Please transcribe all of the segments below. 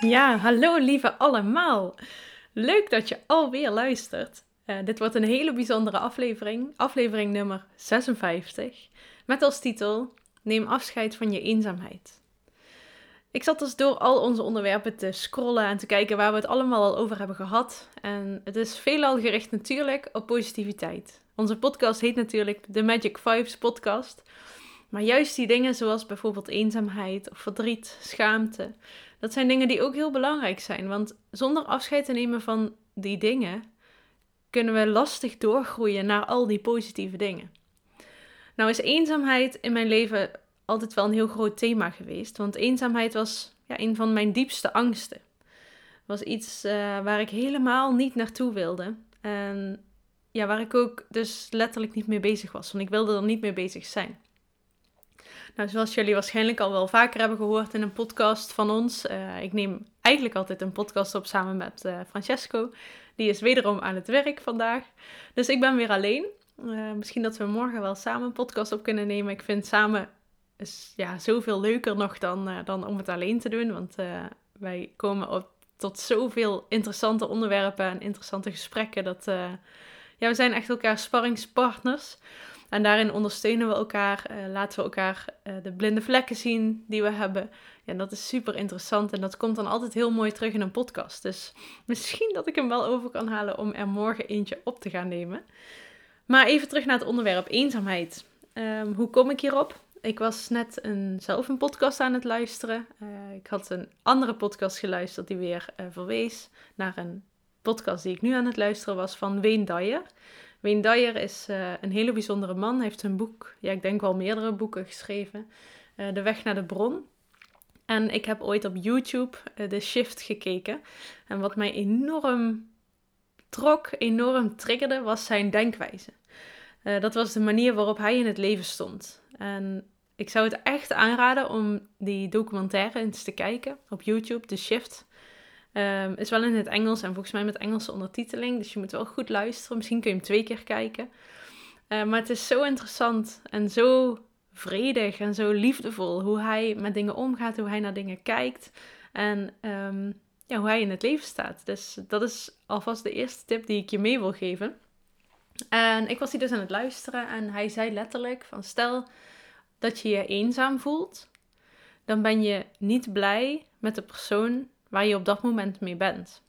Ja, hallo lieve allemaal. Leuk dat je alweer luistert. Eh, dit wordt een hele bijzondere aflevering, aflevering nummer 56, met als titel Neem afscheid van je eenzaamheid. Ik zat dus door al onze onderwerpen te scrollen en te kijken waar we het allemaal al over hebben gehad. En het is veelal gericht natuurlijk op positiviteit. Onze podcast heet natuurlijk de Magic Vibes podcast. Maar juist die dingen zoals bijvoorbeeld eenzaamheid of verdriet, schaamte, dat zijn dingen die ook heel belangrijk zijn. Want zonder afscheid te nemen van die dingen kunnen we lastig doorgroeien naar al die positieve dingen. Nou is eenzaamheid in mijn leven altijd wel een heel groot thema geweest. Want eenzaamheid was ja, een van mijn diepste angsten. Was iets uh, waar ik helemaal niet naartoe wilde. En ja, waar ik ook dus letterlijk niet mee bezig was. Want ik wilde er niet mee bezig zijn. Nou, zoals jullie waarschijnlijk al wel vaker hebben gehoord in een podcast van ons. Uh, ik neem eigenlijk altijd een podcast op samen met uh, Francesco. Die is wederom aan het werk vandaag. Dus ik ben weer alleen. Uh, misschien dat we morgen wel samen een podcast op kunnen nemen. Ik vind samen is ja, zoveel leuker nog dan, dan om het alleen te doen. Want wij komen op, tot zoveel interessante onderwerpen en interessante gesprekken. Dat, ja, we zijn echt elkaar sparringspartners. En daarin ondersteunen we elkaar, laten we elkaar de blinde vlekken zien die we hebben. Ja, dat is super interessant en dat komt dan altijd heel mooi terug in een podcast. Dus misschien dat ik hem wel over kan halen om er morgen eentje op te gaan nemen. Maar even terug naar het onderwerp eenzaamheid. Um, hoe kom ik hierop? Ik was net een, zelf een podcast aan het luisteren. Uh, ik had een andere podcast geluisterd die weer verwees naar een podcast die ik nu aan het luisteren was van Wayne Dyer. Wayne Dyer is uh, een hele bijzondere man. Hij heeft een boek, ja, ik denk wel meerdere boeken geschreven. De Weg naar de Bron. En ik heb ooit op YouTube The Shift gekeken. En wat mij enorm trok, enorm triggerde, was zijn denkwijze. Dat was de manier waarop hij in het leven stond. En ik zou het echt aanraden om die documentaire eens te kijken op YouTube, The Shift. Um, is wel in het Engels en volgens mij met Engelse ondertiteling, dus je moet wel goed luisteren. Misschien kun je hem twee keer kijken. Uh, maar het is zo interessant en zo vredig en zo liefdevol hoe hij met dingen omgaat, hoe hij naar dingen kijkt. En um, ja, hoe hij in het leven staat. Dus dat is alvast de eerste tip die ik je mee wil geven. En ik was hier dus aan het luisteren en hij zei letterlijk van stel dat je je eenzaam voelt, dan ben je niet blij met de persoon waar je op dat moment mee bent.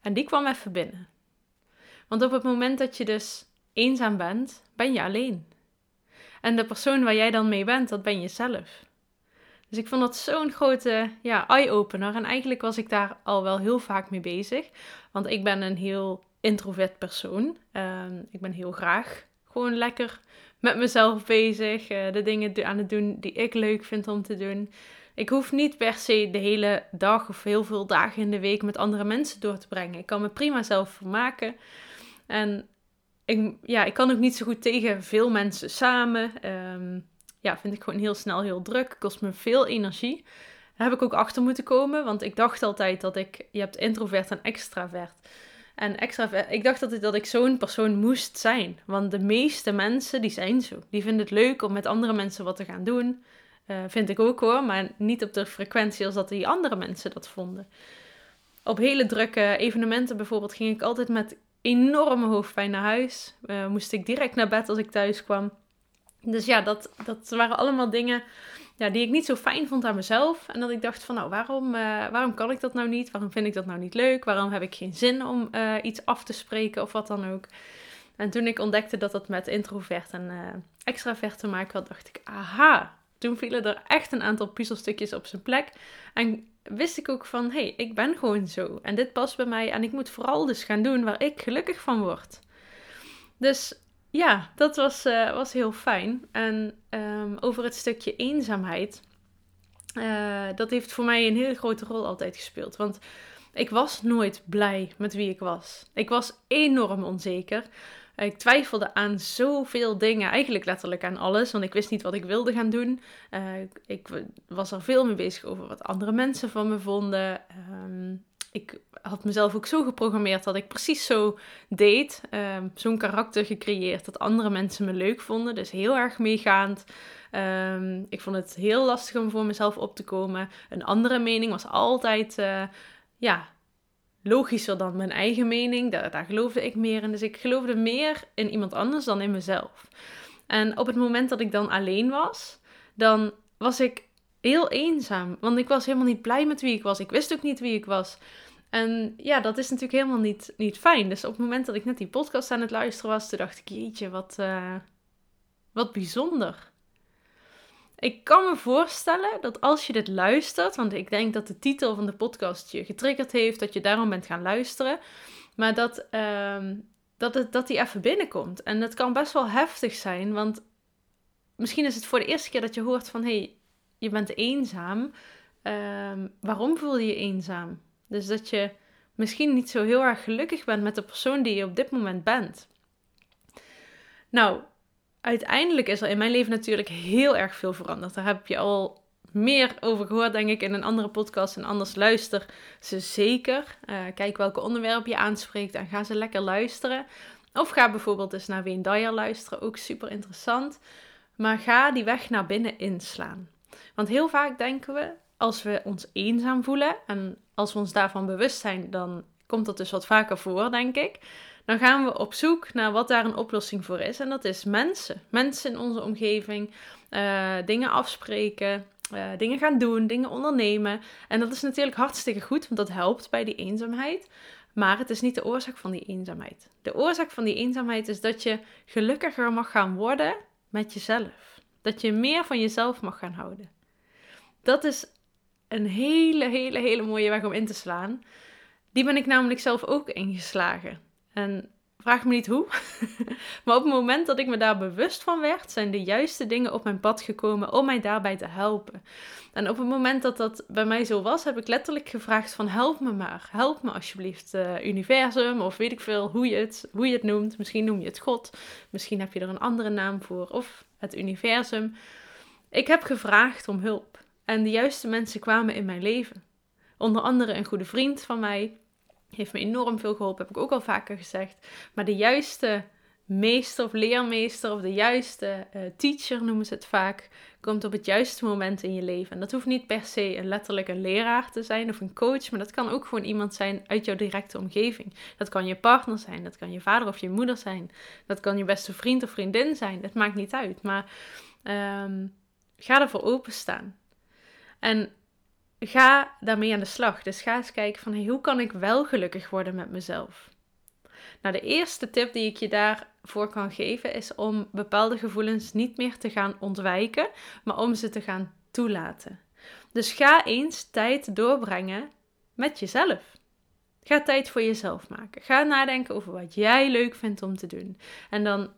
En die kwam even binnen. Want op het moment dat je dus eenzaam bent, ben je alleen. En de persoon waar jij dan mee bent, dat ben je zelf. Dus ik vond dat zo'n grote ja, eye-opener. En eigenlijk was ik daar al wel heel vaak mee bezig. Want ik ben een heel introvert persoon. Um, ik ben heel graag gewoon lekker met mezelf bezig. Uh, de dingen aan het doen die ik leuk vind om te doen. Ik hoef niet per se de hele dag of heel veel dagen in de week met andere mensen door te brengen. Ik kan me prima zelf vermaken. En ik, ja, ik kan ook niet zo goed tegen veel mensen samen. Um, ja, vind ik gewoon heel snel heel druk. Kost me veel energie. Daar heb ik ook achter moeten komen, want ik dacht altijd dat ik, je hebt introvert en extravert. En extravert, ik dacht altijd dat ik zo'n persoon moest zijn. Want de meeste mensen, die zijn zo. Die vinden het leuk om met andere mensen wat te gaan doen. Uh, vind ik ook hoor, maar niet op de frequentie als dat die andere mensen dat vonden. Op hele drukke evenementen bijvoorbeeld ging ik altijd met enorme hoofdpijn naar huis. Uh, moest ik direct naar bed als ik thuis kwam. Dus ja, dat, dat waren allemaal dingen ja, die ik niet zo fijn vond aan mezelf. En dat ik dacht van, nou, waarom, uh, waarom kan ik dat nou niet? Waarom vind ik dat nou niet leuk? Waarom heb ik geen zin om iets af te spreken of wat dan ook? En toen ik ontdekte dat dat met introvert en extravert te maken had, dacht ik, aha. Toen vielen er echt een aantal puzzelstukjes op zijn plek. En wist ik ook van, hé, hey, ik ben gewoon zo. En dit past bij mij. En ik moet vooral dus gaan doen waar ik gelukkig van word. Dus ja, dat was, uh, was heel fijn. En um, over het stukje eenzaamheid. uh, dat heeft voor mij een hele grote rol altijd gespeeld. Want ik was nooit blij met wie ik was. Ik was enorm onzeker. Ik twijfelde aan zoveel dingen, eigenlijk letterlijk aan alles, want ik wist niet wat ik wilde gaan doen. Uh, ik was er veel mee bezig over wat andere mensen van me vonden. Um, ik had mezelf ook zo geprogrammeerd dat ik precies zo deed. Um, Zo'n karakter gecreëerd dat andere mensen me leuk vonden. Dus heel erg meegaand. Um, ik vond het heel lastig om voor mezelf op te komen. Een andere mening was altijd uh, ja, logischer dan mijn eigen mening. Daar, geloofde ik meer in. Dus ik geloofde meer in iemand anders dan in mezelf. En op het moment dat ik dan alleen was, dan was ik heel eenzaam. Want ik was helemaal niet blij met wie ik was. Ik wist ook niet wie ik was. En ja, dat is natuurlijk helemaal niet, niet fijn. Dus op het moment dat ik net die podcast aan het luisteren was, dacht ik, jeetje, wat, uh, wat bijzonder. Ik kan me voorstellen dat als je dit luistert, want ik denk dat de titel van de podcast je getriggerd heeft, dat je daarom bent gaan luisteren, maar dat, uh, dat, het, dat die even binnenkomt. En het kan best wel heftig zijn, want misschien is het voor de eerste keer dat je hoort van, hé, hey, je bent eenzaam. Uh, waarom voel je je eenzaam? Dus dat je misschien niet zo heel erg gelukkig bent met de persoon die je op dit moment bent. Nou, uiteindelijk is er in mijn leven natuurlijk heel erg veel veranderd. Daar heb je al meer over gehoord, denk ik, in een andere podcast. En anders luister ze zeker. Uh, kijk welke onderwerp je aanspreekt en ga ze lekker luisteren. Of ga bijvoorbeeld eens naar Wayne Dyer luisteren, ook super interessant. Maar ga die weg naar binnen inslaan. Want heel vaak denken we, als we ons eenzaam voelen en als we ons daarvan bewust zijn, dan komt dat dus wat vaker voor, denk ik. Dan gaan we op zoek naar wat daar een oplossing voor is. En dat is mensen. Mensen in onze omgeving. Uh, dingen afspreken. Uh, dingen gaan doen. Dingen ondernemen. En dat is natuurlijk hartstikke goed, want dat helpt bij die eenzaamheid. Maar het is niet de oorzaak van die eenzaamheid. De oorzaak van die eenzaamheid is dat je gelukkiger mag gaan worden met jezelf. Dat je meer van jezelf mag gaan houden. Dat is een hele, hele, hele mooie weg om in te slaan. Die ben ik namelijk zelf ook ingeslagen. En vraag me niet hoe. maar op het moment dat ik me daar bewust van werd, zijn de juiste dingen op mijn pad gekomen om mij daarbij te helpen. En op het moment dat dat bij mij zo was, heb ik letterlijk gevraagd van help me maar. Help me alsjeblieft, uh, universum of weet ik veel hoe je, het, hoe je het noemt. Misschien noem je het God. Misschien heb je er een andere naam voor. Of het universum. Ik heb gevraagd om hulp. En de juiste mensen kwamen in mijn leven. Onder andere een goede vriend van mij. Heeft me enorm veel geholpen, heb ik ook al vaker gezegd. Maar de juiste meester of leermeester of de juiste uh, teacher noemen ze het vaak, komt op het juiste moment in je leven. En dat hoeft niet per se een letterlijke leraar te zijn of een coach, maar dat kan ook gewoon iemand zijn uit jouw directe omgeving. Dat kan je partner zijn, dat kan je vader of je moeder zijn, dat kan je beste vriend of vriendin zijn. Het maakt niet uit, maar um, ga ervoor openstaan. En ga daarmee aan de slag. Dus ga eens kijken van hey, hoe kan ik wel gelukkig worden met mezelf. Nou, de eerste tip die ik je daarvoor kan geven is om bepaalde gevoelens niet meer te gaan ontwijken, maar om ze te gaan toelaten. Dus ga eens tijd doorbrengen met jezelf. Ga tijd voor jezelf maken. Ga nadenken over wat jij leuk vindt om te doen. En dan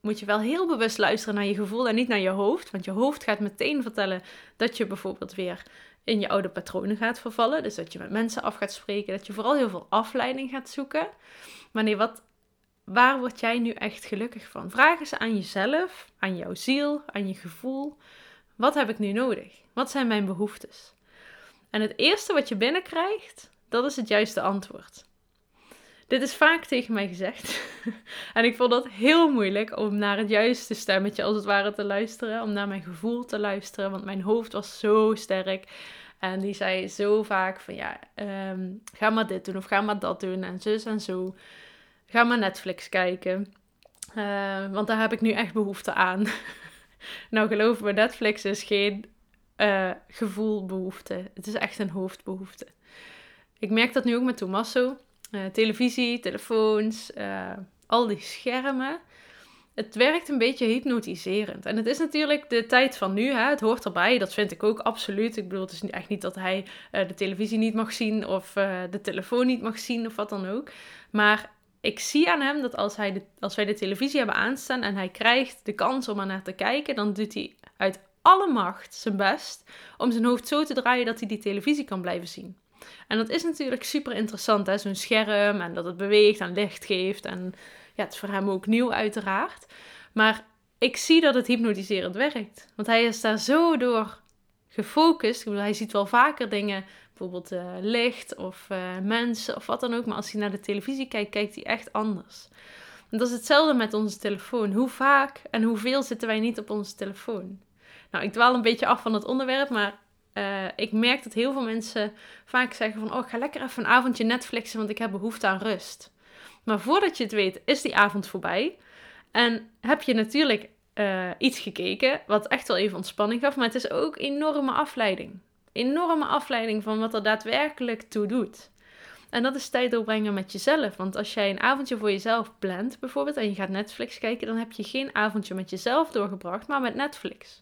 moet je wel heel bewust luisteren naar je gevoel en niet naar je hoofd. Want je hoofd gaat meteen vertellen dat je bijvoorbeeld weer in je oude patronen gaat vervallen. Dus dat je met mensen af gaat spreken. Dat je vooral heel veel afleiding gaat zoeken. Maar nee, wat, waar word jij nu echt gelukkig van? Vraag eens aan jezelf, aan jouw ziel, aan je gevoel. Wat heb ik nu nodig? Wat zijn mijn behoeftes? En het eerste wat je binnenkrijgt, dat is het juiste antwoord. Dit is vaak tegen mij gezegd. en ik vond dat heel moeilijk om naar het juiste stemmetje als het ware te luisteren. Om naar mijn gevoel te luisteren. Want mijn hoofd was zo sterk. En die zei zo vaak van ja, ehm, ga maar dit doen of ga maar dat doen. En zus en zo. Ga maar Netflix kijken. Uh, want daar heb ik nu echt behoefte aan. nou geloof me, Netflix is geen uh, gevoelbehoefte. Het is echt een hoofdbehoefte. Ik merk dat nu ook met Tommaso. Uh, televisie, telefoons, uh, al die schermen. Het werkt een beetje hypnotiserend. En het is natuurlijk de tijd van nu, hè? het hoort erbij. Dat vind ik ook absoluut. Ik bedoel, het is echt niet dat hij uh, de televisie niet mag zien of de telefoon niet mag zien of wat dan ook. Maar ik zie aan hem dat als, hij de, als wij de televisie hebben aanstaan en hij krijgt de kans om er naar te kijken, dan doet hij uit alle macht zijn best om zijn hoofd zo te draaien dat hij die televisie kan blijven zien. En dat is natuurlijk super interessant, hè? zo'n scherm en dat het beweegt en licht geeft. En ja, het is voor hem ook nieuw uiteraard. Maar ik zie dat het hypnotiserend werkt. Want hij is daar zo door gefocust. Hij ziet wel vaker dingen, bijvoorbeeld uh, licht of uh, mensen of wat dan ook. Maar als hij naar de televisie kijkt, kijkt hij echt anders. En dat is hetzelfde met onze telefoon. Hoe vaak en hoeveel zitten wij niet op onze telefoon? Nou, ik dwaal een beetje af van het onderwerp, maar uh, ik merk dat heel veel mensen vaak zeggen van... Oh, ga lekker even een avondje Netflixen, want ik heb behoefte aan rust. Maar voordat je het weet, is die avond voorbij. En heb je natuurlijk uh, iets gekeken, wat echt wel even ontspanning gaf. Maar het is ook enorme afleiding. Enorme afleiding van wat er daadwerkelijk toe doet. En dat is tijd doorbrengen met jezelf. Want als jij een avondje voor jezelf plant, bijvoorbeeld, en je gaat Netflix kijken, dan heb je geen avondje met jezelf doorgebracht, maar met Netflix.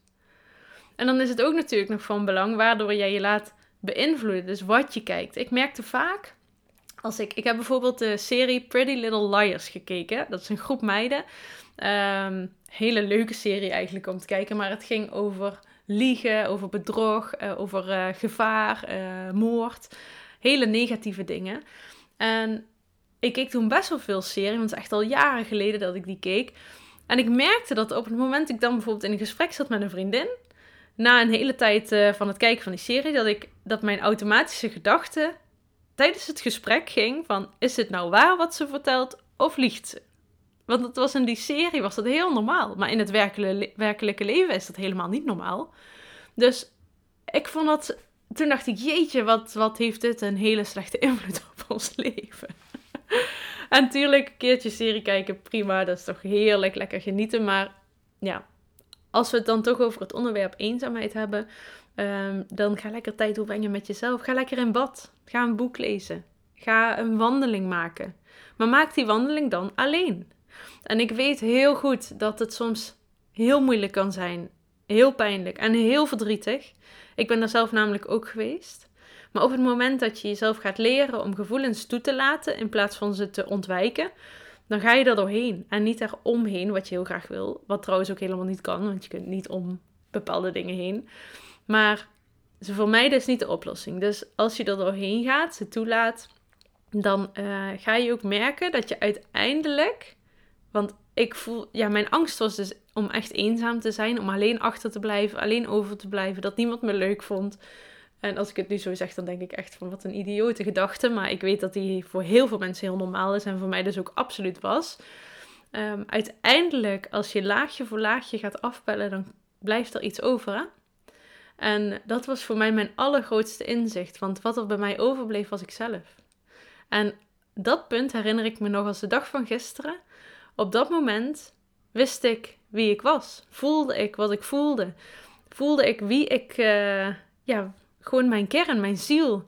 En dan is het ook natuurlijk nog van belang waardoor jij je laat beïnvloeden. Dus wat je kijkt. Ik merkte vaak, als ik, ik heb bijvoorbeeld de serie Pretty Little Liars gekeken. Dat is een groep meiden. Um, hele leuke serie eigenlijk om te kijken. Maar het ging over liegen, over bedrog, uh, over uh, gevaar, uh, moord. Hele negatieve dingen. En ik keek toen best wel veel serie, want het is echt al jaren geleden dat ik die keek. En ik merkte dat op het moment ik dan bijvoorbeeld in een gesprek zat met een vriendin, na een hele tijd van het kijken van die serie, dat, ik, dat mijn automatische gedachte tijdens het gesprek ging van, is het nou waar wat ze vertelt of liegt ze? Want het was in die serie was dat heel normaal. Maar in het werkelijke, leven is dat helemaal niet normaal. Dus ik vond dat... Toen dacht ik, jeetje, wat, wat heeft dit een hele slechte invloed op ons leven. en natuurlijk, een keertje serie kijken, prima. Dat is toch heerlijk, lekker genieten. Maar ja, als we het dan toch over het onderwerp eenzaamheid hebben... Um, dan ga lekker tijd doorbrengen met jezelf. Ga lekker in bad. Ga een boek lezen. Ga een wandeling maken. Maar maak die wandeling dan alleen. En ik weet heel goed dat het soms heel moeilijk kan zijn. Heel pijnlijk en heel verdrietig. Ik ben daar zelf namelijk ook geweest. Maar op het moment dat je jezelf gaat leren om gevoelens toe te laten in plaats van ze te ontwijken, dan ga je er doorheen en niet eromheen, wat je heel graag wil. Wat trouwens ook helemaal niet kan, want je kunt niet om bepaalde dingen heen. Maar ze vermijden is niet de oplossing. Dus als je er doorheen gaat, ze toelaat, dan uh, ga je ook merken dat je uiteindelijk want ik voel, ja, mijn angst was dus om echt eenzaam te zijn, om alleen achter te blijven, alleen over te blijven, dat niemand me leuk vond. En als ik het nu zo zeg, dan denk ik echt van wat een idiote gedachte. Maar ik weet dat die voor heel veel mensen heel normaal is en voor mij dus ook absoluut was. Um, uiteindelijk, als je laagje voor laagje gaat afpellen, dan blijft er iets over. Hè? En dat was voor mij mijn allergrootste inzicht. Want wat er bij mij overbleef, was ik zelf. En dat punt herinner ik me nog als de dag van gisteren. Op dat moment wist ik wie ik was. Voelde ik wat ik voelde. Voelde ik wie ik, uh, ja, gewoon mijn kern, mijn ziel.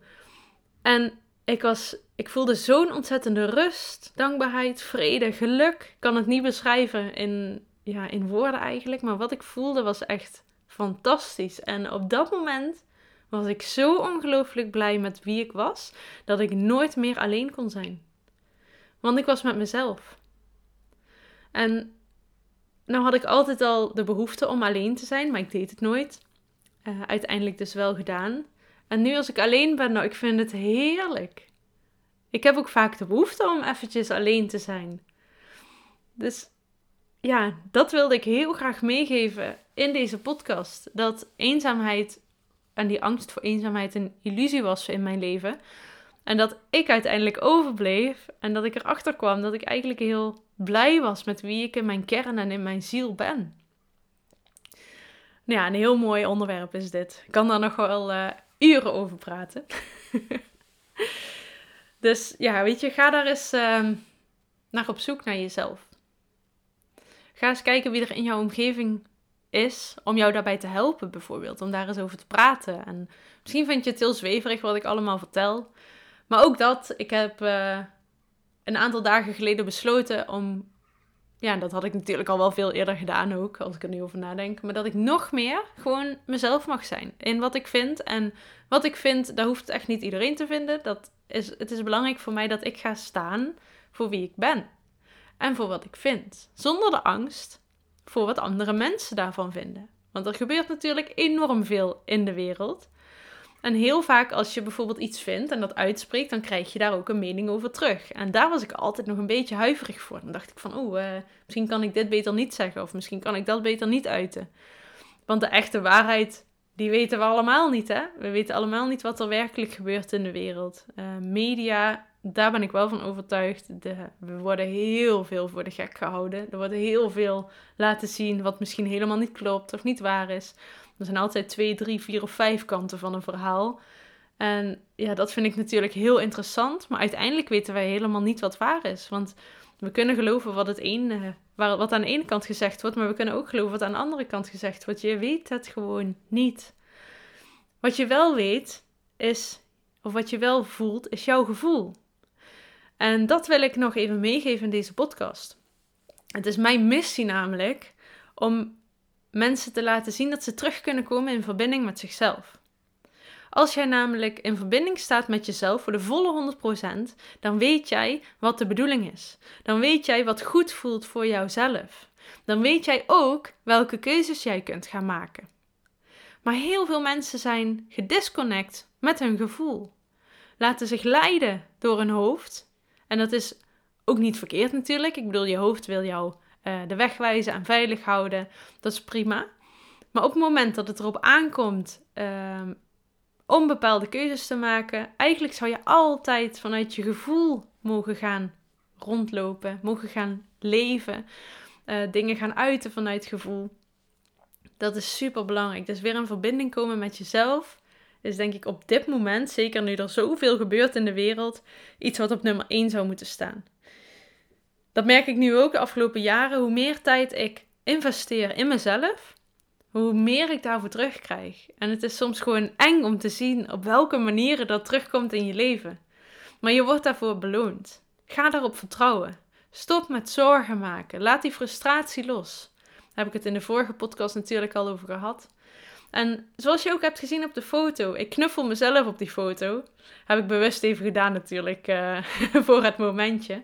En ik, was, ik voelde zo'n ontzettende rust, dankbaarheid, vrede, geluk. Ik kan het niet beschrijven in, ja, in woorden eigenlijk, maar wat ik voelde was echt fantastisch. En op dat moment was ik zo ongelooflijk blij met wie ik was, dat ik nooit meer alleen kon zijn. Want ik was met mezelf. En nou had ik altijd al de behoefte om alleen te zijn, maar ik deed het nooit. Uh, uiteindelijk dus wel gedaan. En nu als ik alleen ben, nou, ik vind het heerlijk. Ik heb ook vaak de behoefte om eventjes alleen te zijn. Dus ja, dat wilde ik heel graag meegeven in deze podcast. Dat eenzaamheid en die angst voor eenzaamheid een illusie was in mijn leven. En dat ik uiteindelijk overbleef en dat ik erachter kwam dat ik eigenlijk heel blij was met wie ik in mijn kern en in mijn ziel ben. Nou ja, een heel mooi onderwerp is dit. Ik kan daar nog wel uh, uren over praten. dus ja, weet je, ga daar eens uh, naar op zoek naar jezelf. Ga eens kijken wie er in jouw omgeving is om jou daarbij te helpen, bijvoorbeeld. Om daar eens over te praten. En misschien vind je het heel zweverig wat ik allemaal vertel. Maar ook dat, ik heb uh, een aantal dagen geleden besloten om. Ja, dat had ik natuurlijk al wel veel eerder gedaan ook, als ik er nu over nadenk. Maar dat ik nog meer gewoon mezelf mag zijn. In wat ik vind. En wat ik vind, daar hoeft echt niet iedereen te vinden. Dat is, het is belangrijk voor mij dat ik ga staan voor wie ik ben. En voor wat ik vind. Zonder de angst voor wat andere mensen daarvan vinden. Want er gebeurt natuurlijk enorm veel in de wereld. En heel vaak als je bijvoorbeeld iets vindt en dat uitspreekt, dan krijg je daar ook een mening over terug. En daar was ik altijd nog een beetje huiverig voor. Dan dacht ik van, oh, misschien kan ik dit beter niet zeggen of misschien kan ik dat beter niet uiten. Want de echte waarheid, die weten we allemaal niet, hè? We weten allemaal niet wat er werkelijk gebeurt in de wereld. Uh, media, daar ben ik wel van overtuigd. De, we worden heel veel voor de gek gehouden. Er wordt heel veel laten zien wat misschien helemaal niet klopt of niet waar is. Er zijn altijd twee, drie, vier of vijf kanten van een verhaal. En ja, dat vind ik natuurlijk heel interessant. Maar uiteindelijk weten wij helemaal niet wat waar is. Want we kunnen geloven wat, het ene, wat aan de ene kant gezegd wordt, maar we kunnen ook geloven wat aan de andere kant gezegd wordt. Je weet het gewoon niet. Wat je wel weet is, of wat je wel voelt, is jouw gevoel. En dat wil ik nog even meegeven in deze podcast. Het is mijn missie namelijk om mensen te laten zien dat ze terug kunnen komen in verbinding met zichzelf. Als jij namelijk in verbinding staat met jezelf voor de volle 100%, dan weet jij wat de bedoeling is. Dan weet jij wat goed voelt voor jouzelf. Dan weet jij ook welke keuzes jij kunt gaan maken. Maar heel veel mensen zijn gedisconnect met hun gevoel. Laten zich leiden door hun hoofd. En dat is ook niet verkeerd natuurlijk. Ik bedoel, je hoofd wil jou uh, de weg wijzen en veilig houden. Dat is prima. Maar op het moment dat het erop aankomt uh, om bepaalde keuzes te maken, eigenlijk zou je altijd vanuit je gevoel mogen gaan rondlopen, mogen gaan leven, uh, dingen gaan uiten vanuit gevoel. Dat is super belangrijk. Dus weer in verbinding komen met jezelf is denk ik op dit moment, zeker nu er zoveel gebeurt in de wereld, iets wat op nummer 1 zou moeten staan. Dat merk ik nu ook de afgelopen jaren. Hoe meer tijd ik investeer in mezelf, hoe meer ik daarvoor terugkrijg. En het is soms gewoon eng om te zien op welke manieren dat terugkomt in je leven. Maar je wordt daarvoor beloond. Ga daarop vertrouwen. Stop met zorgen maken. Laat die frustratie los. Daar heb ik het in de vorige podcast natuurlijk al over gehad. En zoals je ook hebt gezien op de foto, ik knuffel mezelf op die foto. Heb ik bewust even gedaan natuurlijk uh, voor het momentje.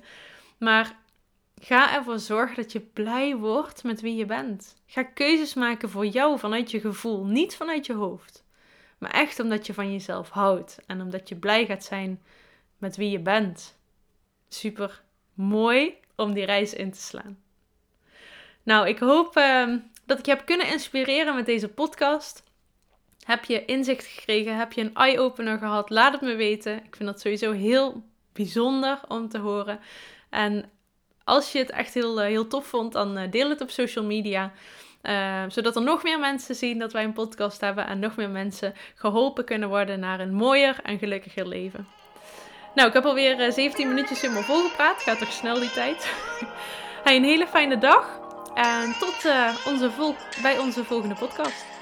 Maar Ga ervoor zorgen dat je blij wordt met wie je bent. Ga keuzes maken voor jou vanuit je gevoel, niet vanuit je hoofd. Maar echt omdat je van jezelf houdt en omdat je blij gaat zijn met wie je bent. Super mooi om die reis in te slaan. Nou, ik hoop ehm, dat ik je heb kunnen inspireren met deze podcast. Heb je inzicht gekregen? Heb je een eye-opener gehad? Laat het me weten. Ik vind dat sowieso heel bijzonder om te horen. En als je het echt heel, eh, heel tof vond, dan eh, deel het op social media. Uh, zodat er nog meer mensen zien dat wij een podcast hebben en nog meer mensen geholpen kunnen worden naar een mooier en gelukkiger leven. Nou, ik heb alweer uh, 17 minuutjes in me volgepraat. Gaat toch snel die tijd. hey, een hele fijne dag en tot onze bij onze volgende podcast.